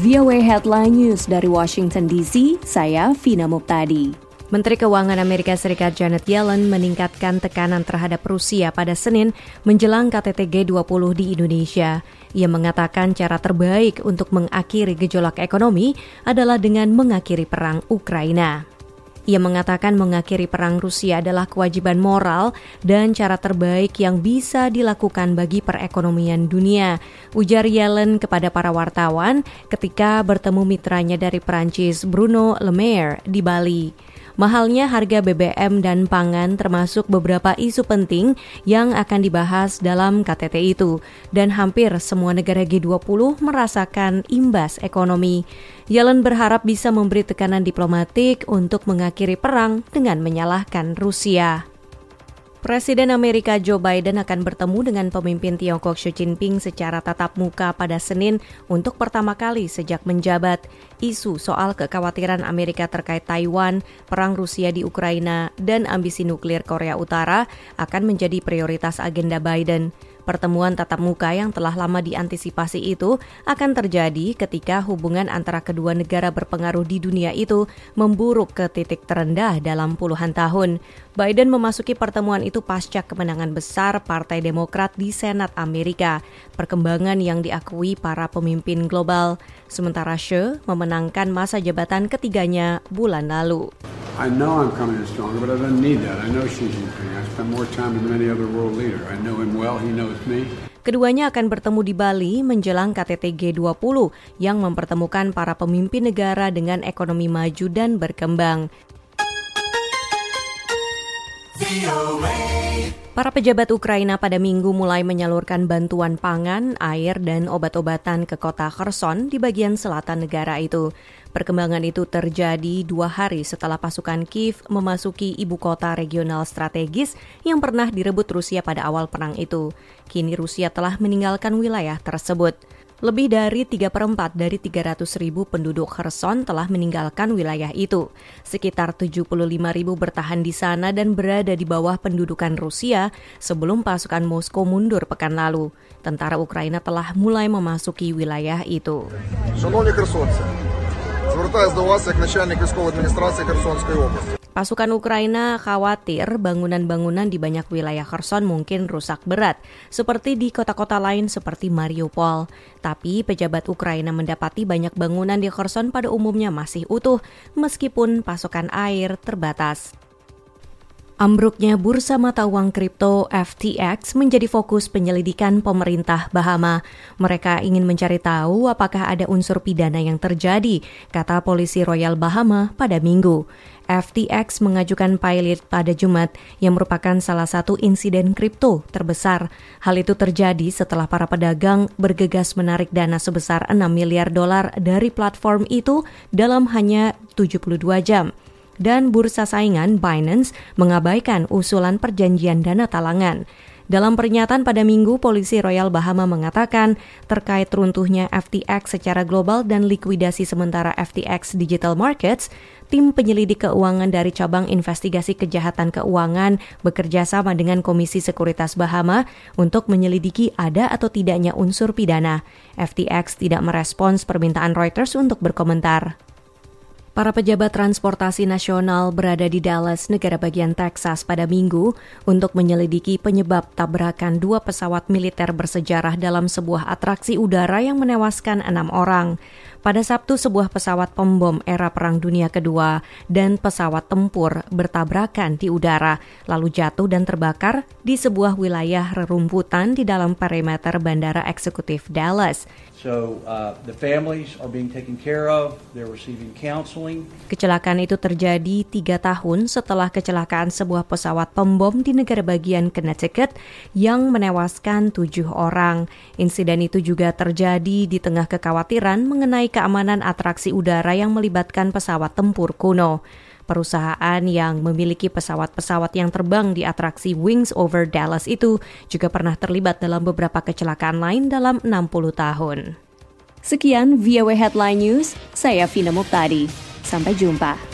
VOA Headline News dari Washington DC, saya Vina Muptadi. Menteri Keuangan Amerika Serikat Janet Yellen meningkatkan tekanan terhadap Rusia pada Senin menjelang KTT G20 di Indonesia. Ia mengatakan cara terbaik untuk mengakhiri gejolak ekonomi adalah dengan mengakhiri perang Ukraina. Ia mengatakan mengakhiri perang Rusia adalah kewajiban moral dan cara terbaik yang bisa dilakukan bagi perekonomian dunia, ujar Yellen kepada para wartawan ketika bertemu mitranya dari Prancis Bruno Le Maire di Bali. Mahalnya harga BBM dan pangan termasuk beberapa isu penting yang akan dibahas dalam KTT itu dan hampir semua negara G20 merasakan imbas ekonomi. Yellen berharap bisa memberi tekanan diplomatik untuk mengakhiri perang dengan menyalahkan Rusia. Presiden Amerika Joe Biden akan bertemu dengan pemimpin Tiongkok Xi Jinping secara tatap muka pada Senin untuk pertama kali sejak menjabat. Isu soal kekhawatiran Amerika terkait Taiwan, perang Rusia di Ukraina, dan ambisi nuklir Korea Utara akan menjadi prioritas agenda Biden. Pertemuan tatap muka yang telah lama diantisipasi itu akan terjadi ketika hubungan antara kedua negara berpengaruh di dunia itu memburuk ke titik terendah dalam puluhan tahun. Biden memasuki pertemuan itu pasca kemenangan besar Partai Demokrat di Senat Amerika, perkembangan yang diakui para pemimpin global. Sementara Xi memenangkan masa jabatan ketiganya bulan lalu. I know I'm coming in stronger, but I don't need that. I know Xi Jinping. I spent more time with any other world leader. I know him well, he knows me. Keduanya akan bertemu di Bali menjelang KTT G20 yang mempertemukan para pemimpin negara dengan ekonomi maju dan berkembang. Para pejabat Ukraina pada minggu mulai menyalurkan bantuan pangan, air, dan obat-obatan ke kota Kherson di bagian selatan negara itu. Perkembangan itu terjadi dua hari setelah pasukan Kiev memasuki ibu kota regional strategis yang pernah direbut Rusia pada awal perang itu. Kini Rusia telah meninggalkan wilayah tersebut. Lebih dari 3 per 4 dari 300 ribu penduduk Kherson telah meninggalkan wilayah itu. Sekitar 75 ribu bertahan di sana dan berada di bawah pendudukan Rusia sebelum pasukan Moskow mundur pekan lalu. Tentara Ukraina telah mulai memasuki wilayah itu Звертаюсь до вас як начальник військової адміністрації Херсонської області. Pasukan Ukraina khawatir bangunan-bangunan di banyak wilayah Kherson mungkin rusak berat, seperti di kota-kota lain seperti Mariupol. Tapi pejabat Ukraina mendapati banyak bangunan di Kherson pada umumnya masih utuh, meskipun pasokan air terbatas. Ambruknya bursa mata uang kripto FTX menjadi fokus penyelidikan pemerintah Bahama. Mereka ingin mencari tahu apakah ada unsur pidana yang terjadi, kata polisi Royal Bahama pada minggu. FTX mengajukan pilot pada Jumat yang merupakan salah satu insiden kripto terbesar. Hal itu terjadi setelah para pedagang bergegas menarik dana sebesar 6 miliar dolar dari platform itu dalam hanya 72 jam dan bursa saingan Binance mengabaikan usulan perjanjian dana talangan. Dalam pernyataan pada minggu, polisi Royal Bahama mengatakan terkait runtuhnya FTX secara global dan likuidasi sementara FTX Digital Markets, tim penyelidik keuangan dari cabang investigasi kejahatan keuangan bekerja sama dengan Komisi Sekuritas Bahama untuk menyelidiki ada atau tidaknya unsur pidana. FTX tidak merespons permintaan Reuters untuk berkomentar. Para pejabat transportasi nasional berada di Dallas, negara bagian Texas pada minggu untuk menyelidiki penyebab tabrakan dua pesawat militer bersejarah dalam sebuah atraksi udara yang menewaskan enam orang. Pada Sabtu, sebuah pesawat pembom era Perang Dunia Kedua dan pesawat tempur bertabrakan di udara, lalu jatuh dan terbakar di sebuah wilayah rerumputan di dalam perimeter Bandara Eksekutif Dallas. So, uh, the families are being taken care of. They're receiving counseling. Kecelakaan itu terjadi tiga tahun setelah kecelakaan sebuah pesawat pembom di negara bagian Connecticut yang menewaskan tujuh orang. Insiden itu juga terjadi di tengah kekhawatiran mengenai keamanan atraksi udara yang melibatkan pesawat tempur kuno. Perusahaan yang memiliki pesawat-pesawat yang terbang di atraksi Wings Over Dallas itu juga pernah terlibat dalam beberapa kecelakaan lain dalam 60 tahun. Sekian VOA Headline News, saya Vina Muktadi. Sampai jumpa.